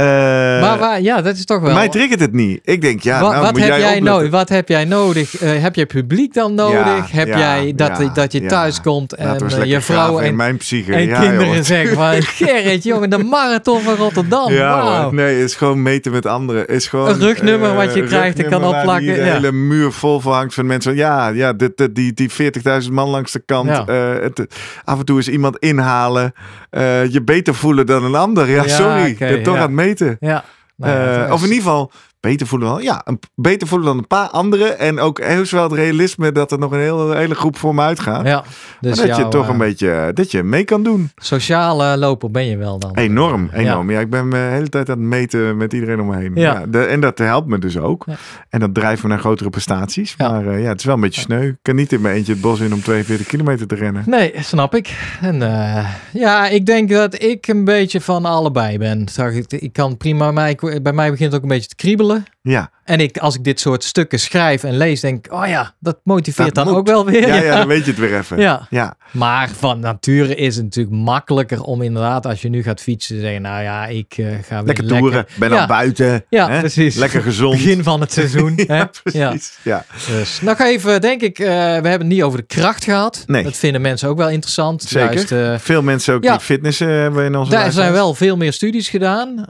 Eh, maar waar, ja, dat is toch wel... mij triggert het niet. Ik denk, ja, wat, nou wat moet heb jij nodig? Wat heb jij nodig? Eh, heb je publiek dan nodig? heb ja, jij dat, ja, dat je thuis komt en eh, je vrouw en, mijn psyche. en kinderen zeggen van <laughs> Gerrit, jongen, de marathon van Rotterdam. Ja, nee, is gewoon meten met anderen. Is gewoon, Een rugnummer eh, wat je krijgt en kan opplakken, ja. hele muur vol van hangt van mensen. Ja, ja dit, dit- die, die 40.000 man langs de kant. Eh, het, af en toe is iemand inhalen. eh, je beter voelen dan een ander. Ja, sorry. ben toch aan het Ja. Nou ja, Eh, of in ieder geval beter voelen dan, ja, een, beter voelen dan een paar anderen. En ook heus wel het realisme dat er nog een hele, hele groep voor me uitgaat. Ja, dus maar dat je toch eh, een beetje dat je mee kan doen. Sociale loper ben je wel dan. Enorm, enorm. Ja. ik ben me de hele tijd aan het meten met iedereen om me heen. Ja. Ja. de- en dat helpt me dus ook. Ja. En dat drijft me naar grotere prestaties. Maar eh, ja, het is wel een beetje sneu. Ik kan niet in mijn eentje het bos in om 42 kilometer te rennen. Nee, snap ik. En eh, ja, ik denk dat ik een beetje van allebei ben. Ik, ik kan prima, mij, bij mij begint het ook een beetje te kriebelen. Ja, En ik, als ik dit soort stukken schrijf en lees, denk ik, oh ja, dat motiveert Dat dan moet. ook wel weer. ja, <laughs> ja, dan weet je het weer even. Ja. ja. Maar van nature is het natuurlijk makkelijker om inderdaad, als je nu gaat fietsen, te zeggen, nou ja, ik eh, ga weer Lekker toeren, ben al buiten. Ja, hè? precies. Lekker gezond. Begin van het seizoen. <laughs> hè? ja, precies. Ja. Dus nog even, denk ik, eh, we hebben het niet over de kracht gehad. Nee. Dat vinden mensen ook wel interessant. Zeker. Juist, eh, Veel mensen ook die fitnessen hebben in onze daar zijn wel veel meer studies gedaan.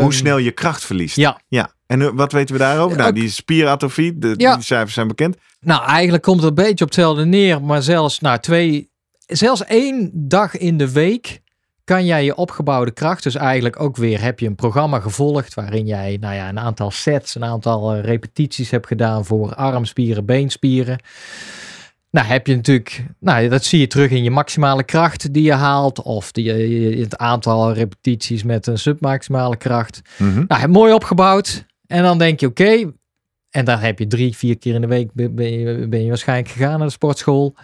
Hoe snel je kracht verliest. Ja, Ja. En eh, wat weten we daarover? Nou, die spieratrofie, de, Ja. die cijfers zijn bekend. nou eigenlijk komt het een beetje op hetzelfde neer. Maar zelfs, nou, twee, zelfs één dag in de week kan jij je opgebouwde kracht, dus eigenlijk ook weer heb je een programma gevolgd waarin jij nou ja, een aantal sets, een aantal eh, repetities hebt gedaan voor armspieren, beenspieren. Nou, heb je natuurlijk, nou, dat zie je terug in je maximale kracht die je haalt, of die, je- het aantal repetities met een submaximale kracht. Mhm. Nou, heb mooi opgebouwd. En dan denk je, oké. En dan heb je drie, vier keer in de week ben je, ben je waarschijnlijk gegaan naar de sportschool.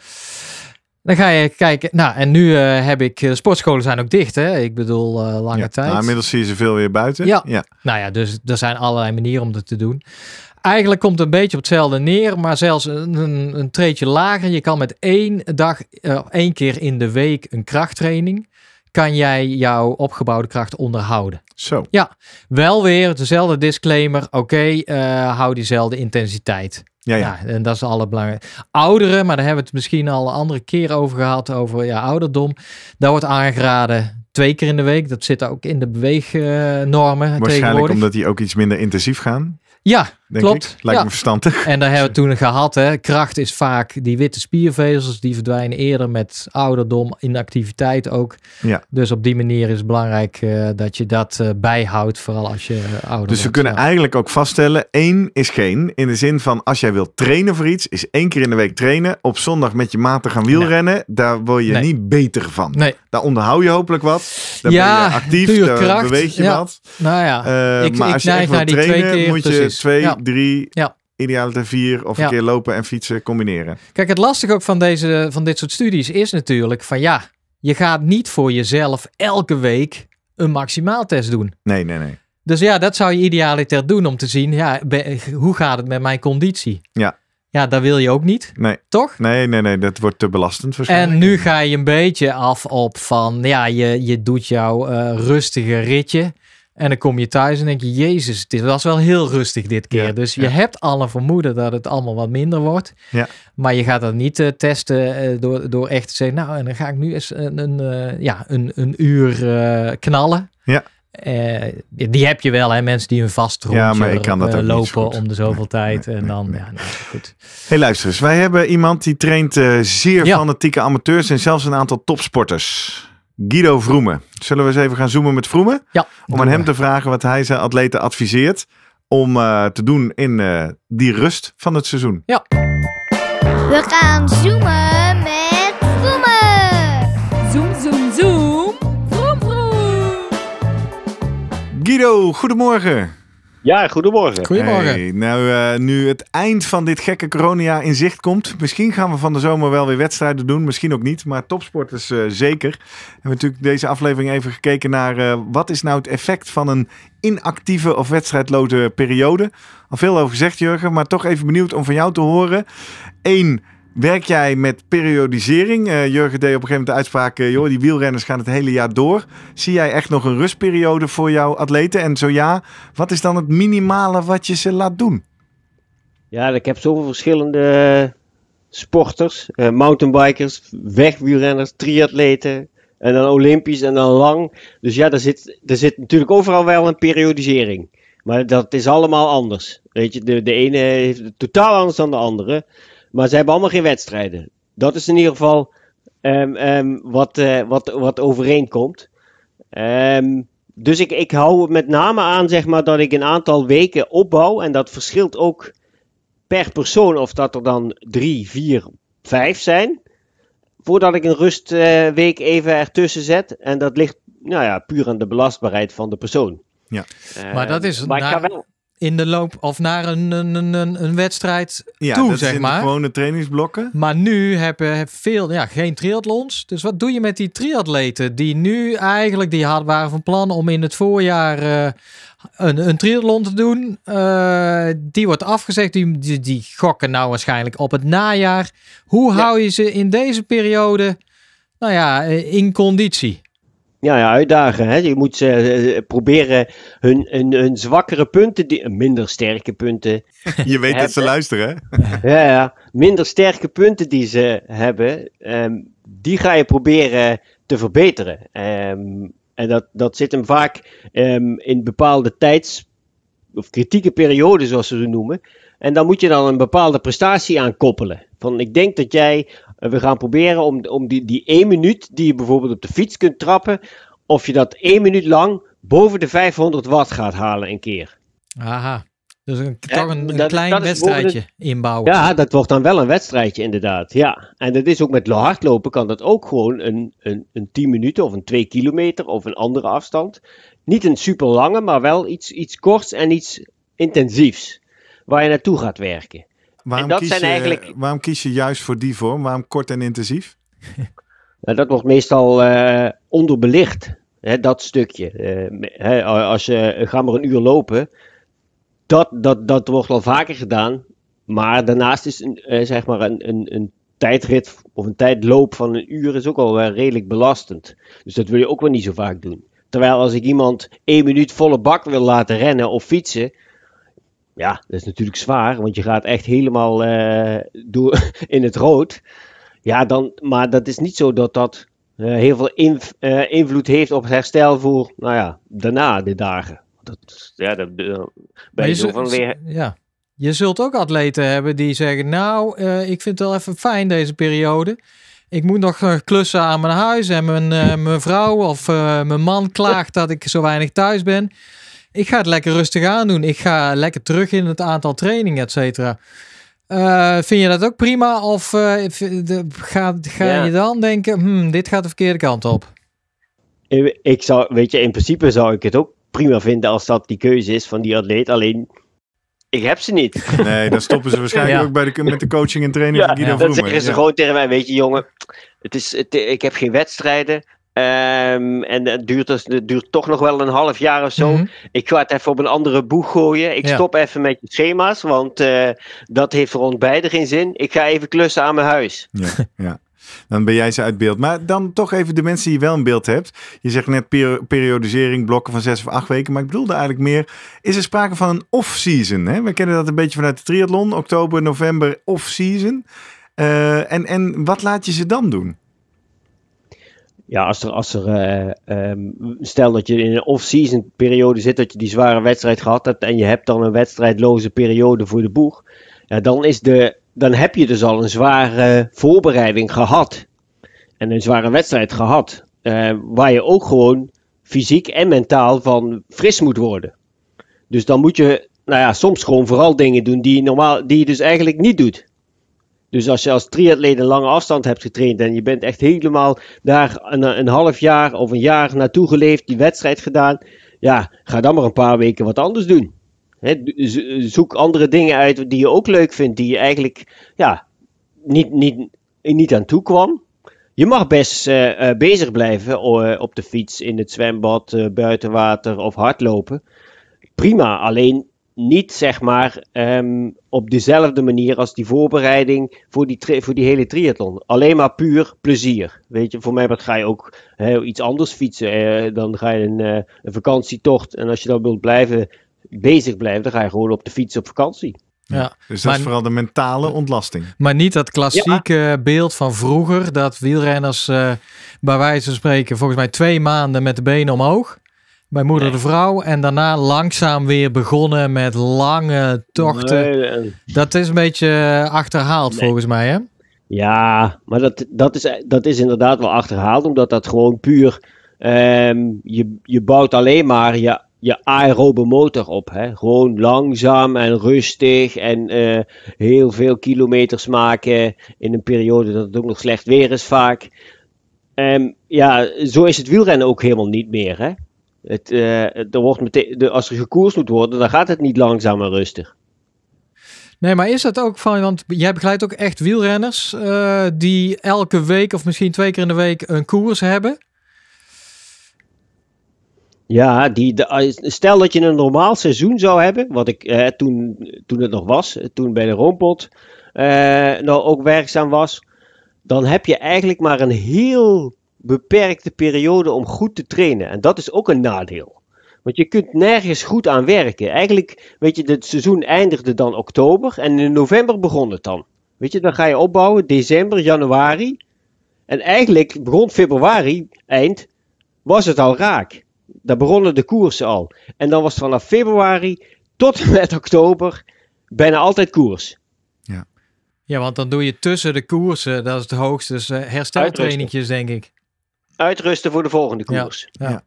Dan ga je kijken. Nou, en nu eh, heb ik. De sportscholen zijn ook dicht, hè? Ik bedoel, eh, lange Ja. tijd. Nou, inmiddels zie je ze veel weer buiten. Ja. ja. Nou ja, dus er zijn allerlei manieren om dat te doen. Eigenlijk komt het een beetje op hetzelfde neer, maar zelfs een, een, een treetje lager. Je kan met één dag, eh, één keer in de week een krachttraining, kan jij jouw opgebouwde kracht onderhouden. Zo. Wel weer dezelfde disclaimer. Oké, eh, hou diezelfde intensiteit. Ja, ja. Ja, en dat is allerbelangrijkste. Ouderen, maar daar hebben we het misschien al een andere keer over gehad, over ja, ouderdom. Daar wordt aangeraden twee keer in de week. Dat zit ook in de beweegnormen Waarschijnlijk omdat die ook iets minder intensief gaan, Ja, denk klopt. ik. Lijkt Ja. me verstandig. En daar hebben we toen gehad. Hè. Kracht is vaak die witte spiervezels. Die verdwijnen eerder met ouderdom, inactiviteit ook. Ja. Dus op die manier is het belangrijk eh, dat je dat eh, bijhoudt. Vooral als je ouder Dus we wordt. kunnen Ja. eigenlijk ook vaststellen, één is geen. In de zin van, als jij wilt trainen voor iets, is één keer in de week trainen. Op zondag met je maten gaan wielrennen. Daar word je Nee. niet beter van. Nee, Daar onderhoud je hopelijk wat. Daar Ja, ben je actief, daar kracht. beweeg je Ja. wat. nou ja. Eh, Ik- maar ik als je echt naar die twee trainen, keer, moet je precies. twee, Ja. Drie, Ja. idealiter vier of een Ja. keer lopen en fietsen combineren. Kijk, het lastige ook van, deze, van dit soort studies is natuurlijk van ja, je gaat niet voor jezelf elke week een maximaaltest doen. Nee, nee, nee. Dus ja, dat zou je idealiter doen om te zien, ja, be- hoe gaat het met mijn conditie? Ja. Ja, dat wil je ook niet, Nee, toch? nee, nee, nee. Dat wordt te belastend waarschijnlijk. En nu ga je een beetje af op van, ja, je, je doet jouw eh, rustige ritje. En dan kom je thuis en denk je, jezus, dit was wel heel rustig dit keer. Ja, dus je ja. hebt alle vermoeden dat het allemaal wat minder wordt. Ja. Maar je gaat dat niet eh, testen eh, door, door echt te zeggen, nou, en dan ga ik nu eens een, een, eh, ja, een, een uur eh, knallen. Ja. Eh, die heb je wel, hè, mensen die een vast rondje Ja, maar ik kan dat eh, lopen om de zoveel Nee, tijd. nee, en dan, nee. ja, nou, goed. Hey, luister eens. Wij hebben iemand die traint eh, zeer fanatieke amateurs en zelfs een aantal topsporters. Guido Vroemen. Zullen we eens even gaan zoomen met Vroemen? Ja, Om aan hem te vragen wat hij zijn atleten adviseert om eh, te doen in eh, die rust van het seizoen. We gaan zoomen met Vroemen. Zoom, zoom, zoom. Vroom, vroom. Guido, goedemorgen. Ja, goedemorgen. Goedemorgen. Hey, nou, eh, nu het eind van dit gekke coronajaar in zicht komt, misschien gaan we van de zomer wel weer wedstrijden doen, misschien ook niet, maar topsporters eh, zeker. We hebben natuurlijk deze aflevering even gekeken naar eh, wat is nou het effect van een inactieve of wedstrijdloze periode. Al veel over gezegd, Jurgen, maar toch even benieuwd om van jou te horen. Eén, werk jij met periodisering? Eh, Jurgen deed op een gegeven moment de uitspraak, eh, joh, die wielrenners gaan het hele jaar door. Zie jij echt nog een rustperiode voor jouw atleten? En zo ja, wat is dan het minimale wat je ze laat doen? Ja, ik heb zoveel verschillende sporters. eh, mountainbikers, wegwielrenners, triatleten. En dan olympisch en dan lang. Dus ja, er zit, er zit natuurlijk overal wel een periodisering. Maar dat is allemaal anders. Weet je, de, de ene heeft het totaal anders dan de andere. Maar ze hebben allemaal geen wedstrijden. Dat is in ieder geval ehm, ehm, wat, eh, wat, wat overeenkomt. Ehm, dus ik, ik hou met name aan, zeg maar, dat ik een aantal weken opbouw. En dat verschilt ook per persoon of dat er dan drie, vier, vijf zijn. Voordat ik een rustweek even ertussen zet. En dat ligt nou ja, puur aan de belastbaarheid van de persoon. Ja. Eh, Maar dat is maar ik ga wel. In de loop of naar een, een, een, een, wedstrijd Ja, toe, dat zeg maar. gewone trainingsblokken. Maar nu hebben heb veel, ja, geen triathlons. Dus wat doe je met die triatleten die nu eigenlijk, die hadden, waren van plan om in het voorjaar, eh, een, een triathlon te doen. Eh, die wordt afgezegd. Die, die, die gokken nou waarschijnlijk op het najaar. Hoe Ja. hou je ze in deze periode, nou ja, eh, in conditie? Ja, ja, uitdagen. Hè? Je moet ze eh, proberen hun, hun, hun zwakkere punten, die, minder sterke punten, <laughs> Je weet dat ze luisteren, hè? <laughs> ja, ja, minder sterke punten die ze hebben, ehm, die ga je proberen te verbeteren. Ehm, en dat, dat zit hem vaak ehm, in bepaalde tijds- of kritieke perioden, zoals ze ze noemen. En dan moet je dan een bepaalde prestatie aan koppelen. Van ik denk dat jij, eh, we gaan proberen om, om die, die één minuut die je bijvoorbeeld op de fiets kunt trappen, of je dat één minuut lang boven de 500 watt gaat halen een keer. Aha. Dus een, toch een, een dat- klein dat wedstrijdje inbouwen. Ja, dat wordt dan wel een wedstrijdje inderdaad. Ja, en dat is ook met hardlopen kan dat ook gewoon een, een, een 10 minuten of een 2 kilometer of een andere afstand. Niet een super lange, maar wel iets, iets korts en iets intensiefs. Waar je naartoe gaat werken. Waarom, dat kies zijn je, eigenlijk- waarom kies je juist voor die vorm? Waarom kort en intensief? <laughs> Nou, dat wordt meestal eh, onderbelicht, hè, dat stukje. Eh, hè, als je eh, ga maar een uur lopen, dat, dat, dat wordt wel vaker gedaan. Maar daarnaast is een, eh, zeg maar een, een, een tijdrit of een tijdloop van een uur is ook al redelijk belastend. Dus dat wil je ook wel niet zo vaak doen. Terwijl als ik iemand één minuut volle bak wil laten rennen of fietsen, ja, dat is natuurlijk zwaar, want je gaat echt helemaal eh, door <laughs> in het rood. Ja, dan, maar dat is niet zo dat dat eh, heel veel inv- eh, invloed heeft op het herstel voor, nou ja, daarna de dagen. Dat, ja, dat, ben je zo zult- van weer... ja. Je zult ook atleten hebben die zeggen, nou, eh, ik vind het wel even fijn deze periode. Ik moet nog klussen aan mijn huis en mijn, eh, mijn vrouw of eh, mijn man klaagt dat ik zo weinig thuis ben. Ik ga het lekker rustig aan doen. Ik ga lekker terug in het aantal trainingen, et cetera. Eh, vind je dat ook prima? Of eh, de- ga, ga Ja. je dan denken, hmm, dit gaat de verkeerde kant op? Ik ik zou, weet je, in principe zou ik het ook prima vinden als dat die keuze is van die atleet. Alleen, ik heb ze niet. <laughs> Nee, dan stoppen ze waarschijnlijk Ja. ook bij de, met de coaching en training Ja, van Guido ja. Dan zeggen ze Ja. gewoon tegen mij, weet je jongen, het is, het, ik heb geen wedstrijden. Ehm, en het duurt, dus, het duurt toch nog wel een half jaar of zo. Mhm. Ik ga het even op een andere boeg gooien. Ik Ja. stop even met je schema's, want eh, dat heeft voor ons beiden geen zin. Ik ga even klussen aan mijn huis. Ja, ja. Dan ben jij ze uit beeld. Maar dan toch even de mensen die je wel in beeld hebt. Je zegt net per- periodisering, blokken van zes of acht weken. Maar ik bedoelde eigenlijk meer, is er sprake van een off-season? hè? We kennen dat een beetje vanuit de triathlon. Oktober, november, off-season. Eh, en, en wat laat je ze dan doen? Ja, als er, als er eh, ehm, stel dat je in een off-season periode zit, dat je die zware wedstrijd gehad hebt en je hebt dan een wedstrijdloze periode voor de boeg, ja, dan, is de, dan heb je dus al een zware voorbereiding gehad. En een zware wedstrijd gehad, eh, waar je ook gewoon fysiek en mentaal van fris moet worden. Dus dan moet je, nou ja, soms gewoon vooral dingen doen die normaal, die je dus eigenlijk niet doet. Dus als je als triatleet een lange afstand hebt getraind en je bent echt helemaal daar een, een half jaar of een jaar naartoe geleefd, die wedstrijd gedaan, ja, ga dan maar een paar weken wat anders doen. Zoek andere dingen uit die je ook leuk vindt, die je eigenlijk ja, niet, niet, niet aan toe kwam. Je mag best eh, eh, bezig blijven eh, op de fiets, in het zwembad, eh, buiten water of hardlopen. Prima, alleen niet zeg maar ehm, op dezelfde manier als die voorbereiding voor die, tri- voor die hele triathlon. Alleen maar puur plezier. Weet je, voor mij wat ga je ook iets anders fietsen. eh, dan ga je een, eh, een vakantietocht. En als je dan wilt blijven, bezig blijven, dan ga je gewoon op de fiets op vakantie. Ja. Dus dat Maar- is vooral de mentale ontlasting. Maar niet dat klassieke beeld van vroeger, dat wielrenners eh, bij wijze van spreken volgens mij twee maanden met de benen omhoog. Bij moeder Nee. de vrouw. En daarna langzaam weer begonnen met lange tochten. Nee, Dat is een beetje eh, achterhaald Nee. volgens mij, hè? Ja, maar dat, dat, is, dat is inderdaad wel achterhaald, omdat dat gewoon puur. ehm, je, je bouwt alleen maar je, je aerobe motor op. Hè? Gewoon langzaam en rustig en eh, heel veel kilometers maken in een periode dat het ook nog slecht weer is vaak. Ehm, ja, zo is het wielrennen ook helemaal niet meer. Hè? Het, eh, er wordt meteen, de, als er gekoerst moet worden, dan gaat het niet langzaam en rustig. Nee, maar is dat ook van, want jij begeleidt ook echt wielrenners eh, die elke week of misschien twee keer in de week een koers hebben. Ja, die, de, eh, stel dat je een normaal seizoen zou hebben, wat ik eh, toen, toen het nog was, toen bij de Roompot eh, nou ook werkzaam was, dan heb je eigenlijk maar een heel beperkte periode om goed te trainen. En dat is ook een nadeel. Want je kunt nergens goed aan werken. Eigenlijk, weet je, het seizoen eindigde dan oktober en in november begon het dan. Weet je, dan ga je opbouwen, december, januari. En eigenlijk begon februari, eind, was het al raak. Daar begonnen de koersen al. En dan was het vanaf februari tot en met oktober bijna altijd koers. Ja, want dan doe je tussen de koersen, dat is het hoogste, dus uh, hersteltrainingjes denk ik. Uitrusten voor de volgende koers. ja.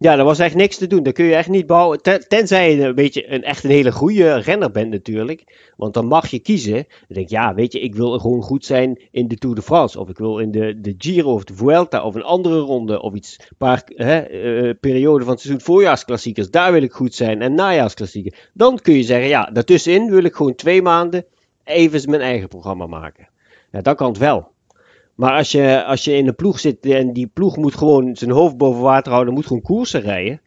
Ja, daar was echt niks te doen. Daar kun je echt niet bouwen. Ten- tenzij je een beetje een, echt een hele goede renner bent natuurlijk. Want dan mag je kiezen. Dan denk ik, ja, weet je, ik wil gewoon goed zijn in de Tour de France. Of ik wil in de, de Giro of de Vuelta of een andere ronde. Of iets, een paar hè, eh, periode van het seizoen voorjaarsklassiekers. Daar wil ik goed zijn. En najaarsklassiekers. Dan kun je zeggen, ja, daartussenin wil ik gewoon twee maanden even mijn eigen programma maken. Ja, dat kan het wel. Maar als je, als je in een ploeg zit en die ploeg moet gewoon zijn hoofd boven water houden, moet gewoon koersen rijden.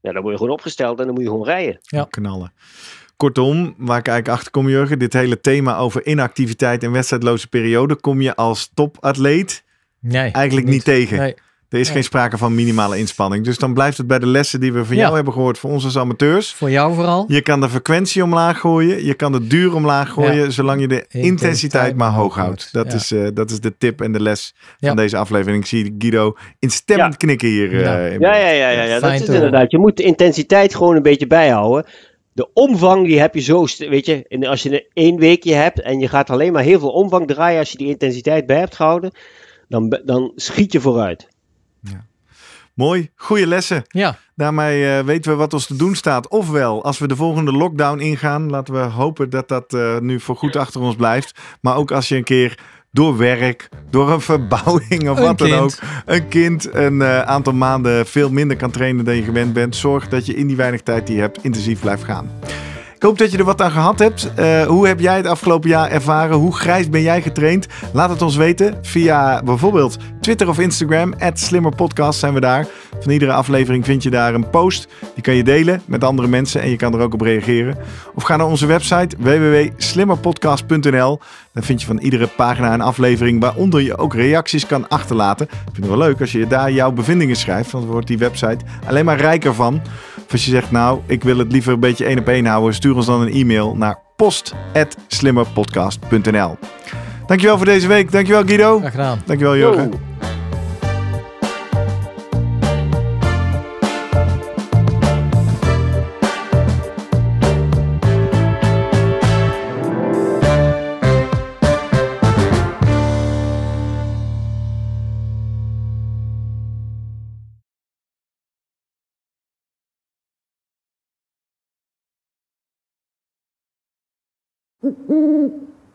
Ja, dan word je gewoon opgesteld en dan moet je gewoon rijden. Ja. knallen. Kortom, waar ik eigenlijk achter kom, Jurgen, dit hele thema over inactiviteit en wedstrijdloze periode, kom je als topatleet Nee, eigenlijk niet, tegen. Nee. Er is geen sprake van minimale inspanning. Dus dan blijft het bij de lessen die we van Ja. jou hebben gehoord, voor ons als amateurs. Voor jou vooral. Je kan de frequentie omlaag gooien, je kan de duur omlaag gooien, zolang je de intensiteit, Intensiteit maar hoog houdt. Dat, Ja. is, eh, dat is de tip en de les Ja. van deze aflevering. Ik zie Guido instemmend Ja. knikken hier. eh, Ja. in Ja, ja, ja, ja, ja. dat is inderdaad. Je moet de intensiteit gewoon een beetje bijhouden. De omvang die heb je zo, weet je, en als je een één weekje hebt en je gaat alleen maar heel veel omvang draaien als je die intensiteit bij hebt gehouden, dan, dan schiet je vooruit. Mooi, goede lessen. Ja, Daarmee eh, weten we wat ons te doen staat. Ofwel, als we de volgende lockdown ingaan, laten we hopen dat dat eh, nu voorgoed achter ons blijft. Maar ook als je een keer door werk, door een verbouwing of Een wat dan kind. ook, een kind een eh, aantal maanden veel minder kan trainen dan je gewend bent. Zorg dat je in die weinig tijd die je hebt intensief blijft gaan. Ik hoop dat je er wat aan gehad hebt. Eh, hoe heb jij het afgelopen jaar ervaren? Hoe grijs ben jij getraind? Laat het ons weten via bijvoorbeeld Twitter of Instagram. @slimmerpodcast zijn we daar. Van iedere aflevering vind je daar een post. Die kan je delen met andere mensen en je kan er ook op reageren. Of ga naar onze website www.slimmerpodcast.nl. Daar vind je van iedere pagina een aflevering waaronder je ook reacties kan achterlaten. Ik vind het wel leuk als je daar jouw bevindingen schrijft, want dan wordt die website alleen maar rijker van. Of als je zegt, nou, ik wil het liever een beetje één op één houden, stuur ons dan een e-mail naar post.slimmerpodcast.nl. Dankjewel voor deze week. Dankjewel Guido. graag gedaan. Dankjewel Jurgen. Yo.